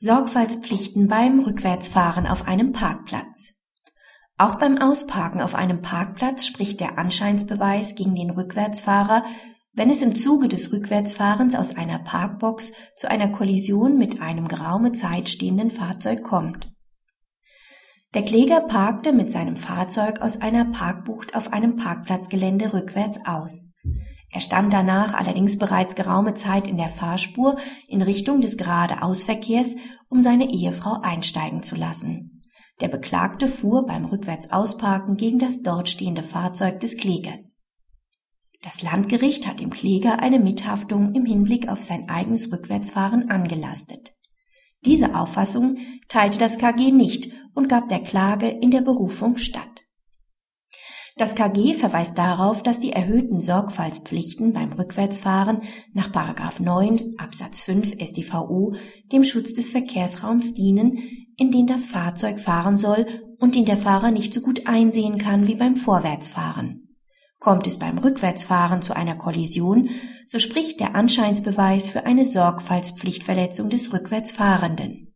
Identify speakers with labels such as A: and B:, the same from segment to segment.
A: Sorgfaltspflichten beim Rückwärtsfahren auf einem Parkplatz. Auch beim Ausparken auf einem Parkplatz spricht der Anscheinsbeweis gegen den Rückwärtsfahrer, wenn es im Zuge des Rückwärtsfahrens aus einer Parkbox zu einer Kollision mit einem geraume Zeit stehenden Fahrzeug kommt. Der Kläger parkte mit seinem Fahrzeug aus einer Parkbucht auf einem Parkplatzgelände rückwärts aus. Er stand danach allerdings bereits geraume Zeit in der Fahrspur in Richtung des Geradeausverkehrs, um seine Ehefrau einsteigen zu lassen. Der Beklagte fuhr beim Rückwärtsausparken gegen das dort stehende Fahrzeug des Klägers. Das Landgericht hat dem Kläger eine Mithaftung im Hinblick auf sein eigenes Rückwärtsfahren angelastet. Diese Auffassung teilte das KG nicht und gab der Klage in der Berufung statt. Das KG verweist darauf, dass die erhöhten Sorgfaltspflichten beim Rückwärtsfahren nach 9 Absatz 5 StVO dem Schutz des Verkehrsraums dienen, in den das Fahrzeug fahren soll und den der Fahrer nicht so gut einsehen kann wie beim Vorwärtsfahren. Kommt es beim Rückwärtsfahren zu einer Kollision, so spricht der Anscheinsbeweis für eine Sorgfaltspflichtverletzung des Rückwärtsfahrenden.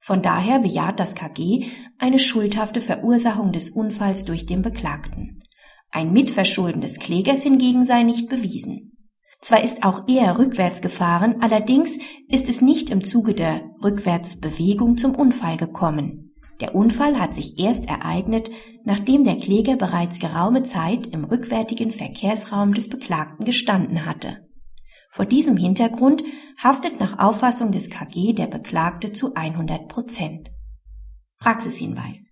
A: Von daher bejaht das KG eine schuldhafte Verursachung des Unfalls durch den Beklagten. Ein Mitverschulden des Klägers hingegen sei nicht bewiesen. Zwar ist auch er rückwärts gefahren, allerdings ist es nicht im Zuge der Rückwärtsbewegung zum Unfall gekommen. Der Unfall hat sich erst ereignet, nachdem der Kläger bereits geraume Zeit im rückwärtigen Verkehrsraum des Beklagten gestanden hatte. Vor diesem Hintergrund haftet nach Auffassung des KG der Beklagte zu 100 Prozent. Praxishinweis.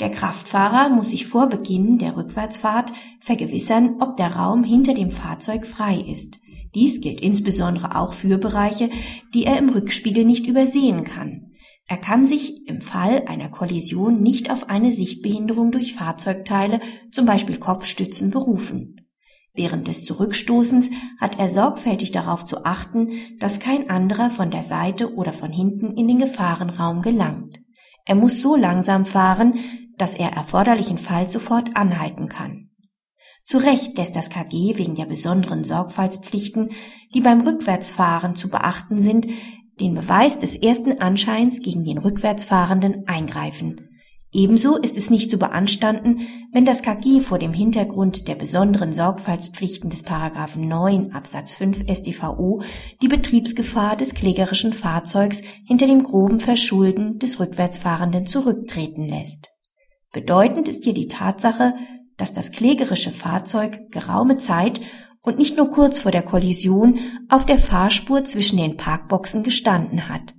A: Der Kraftfahrer muss sich vor Beginn der Rückwärtsfahrt vergewissern, ob der Raum hinter dem Fahrzeug frei ist. Dies gilt insbesondere auch für Bereiche, die er im Rückspiegel nicht übersehen kann. Er kann sich im Fall einer Kollision nicht auf eine Sichtbehinderung durch Fahrzeugteile, zum Beispiel Kopfstützen, berufen. Während des Zurückstoßens hat er sorgfältig darauf zu achten, dass kein anderer von der Seite oder von hinten in den Gefahrenraum gelangt. Er muss so langsam fahren, dass er erforderlichenfalls sofort anhalten kann. Zu Recht lässt das KG wegen der besonderen Sorgfaltspflichten, die beim Rückwärtsfahren zu beachten sind, den Beweis des ersten Anscheins gegen den Rückwärtsfahrenden eingreifen. Ebenso ist es nicht zu beanstanden, wenn das KG vor dem Hintergrund der besonderen Sorgfaltspflichten des Paragraphen 9 Absatz 5 StVO die Betriebsgefahr des klägerischen Fahrzeugs hinter dem groben Verschulden des Rückwärtsfahrenden zurücktreten lässt. Bedeutend ist hier die Tatsache, dass das klägerische Fahrzeug geraume Zeit und nicht nur kurz vor der Kollision auf der Fahrspur zwischen den Parkboxen gestanden hat.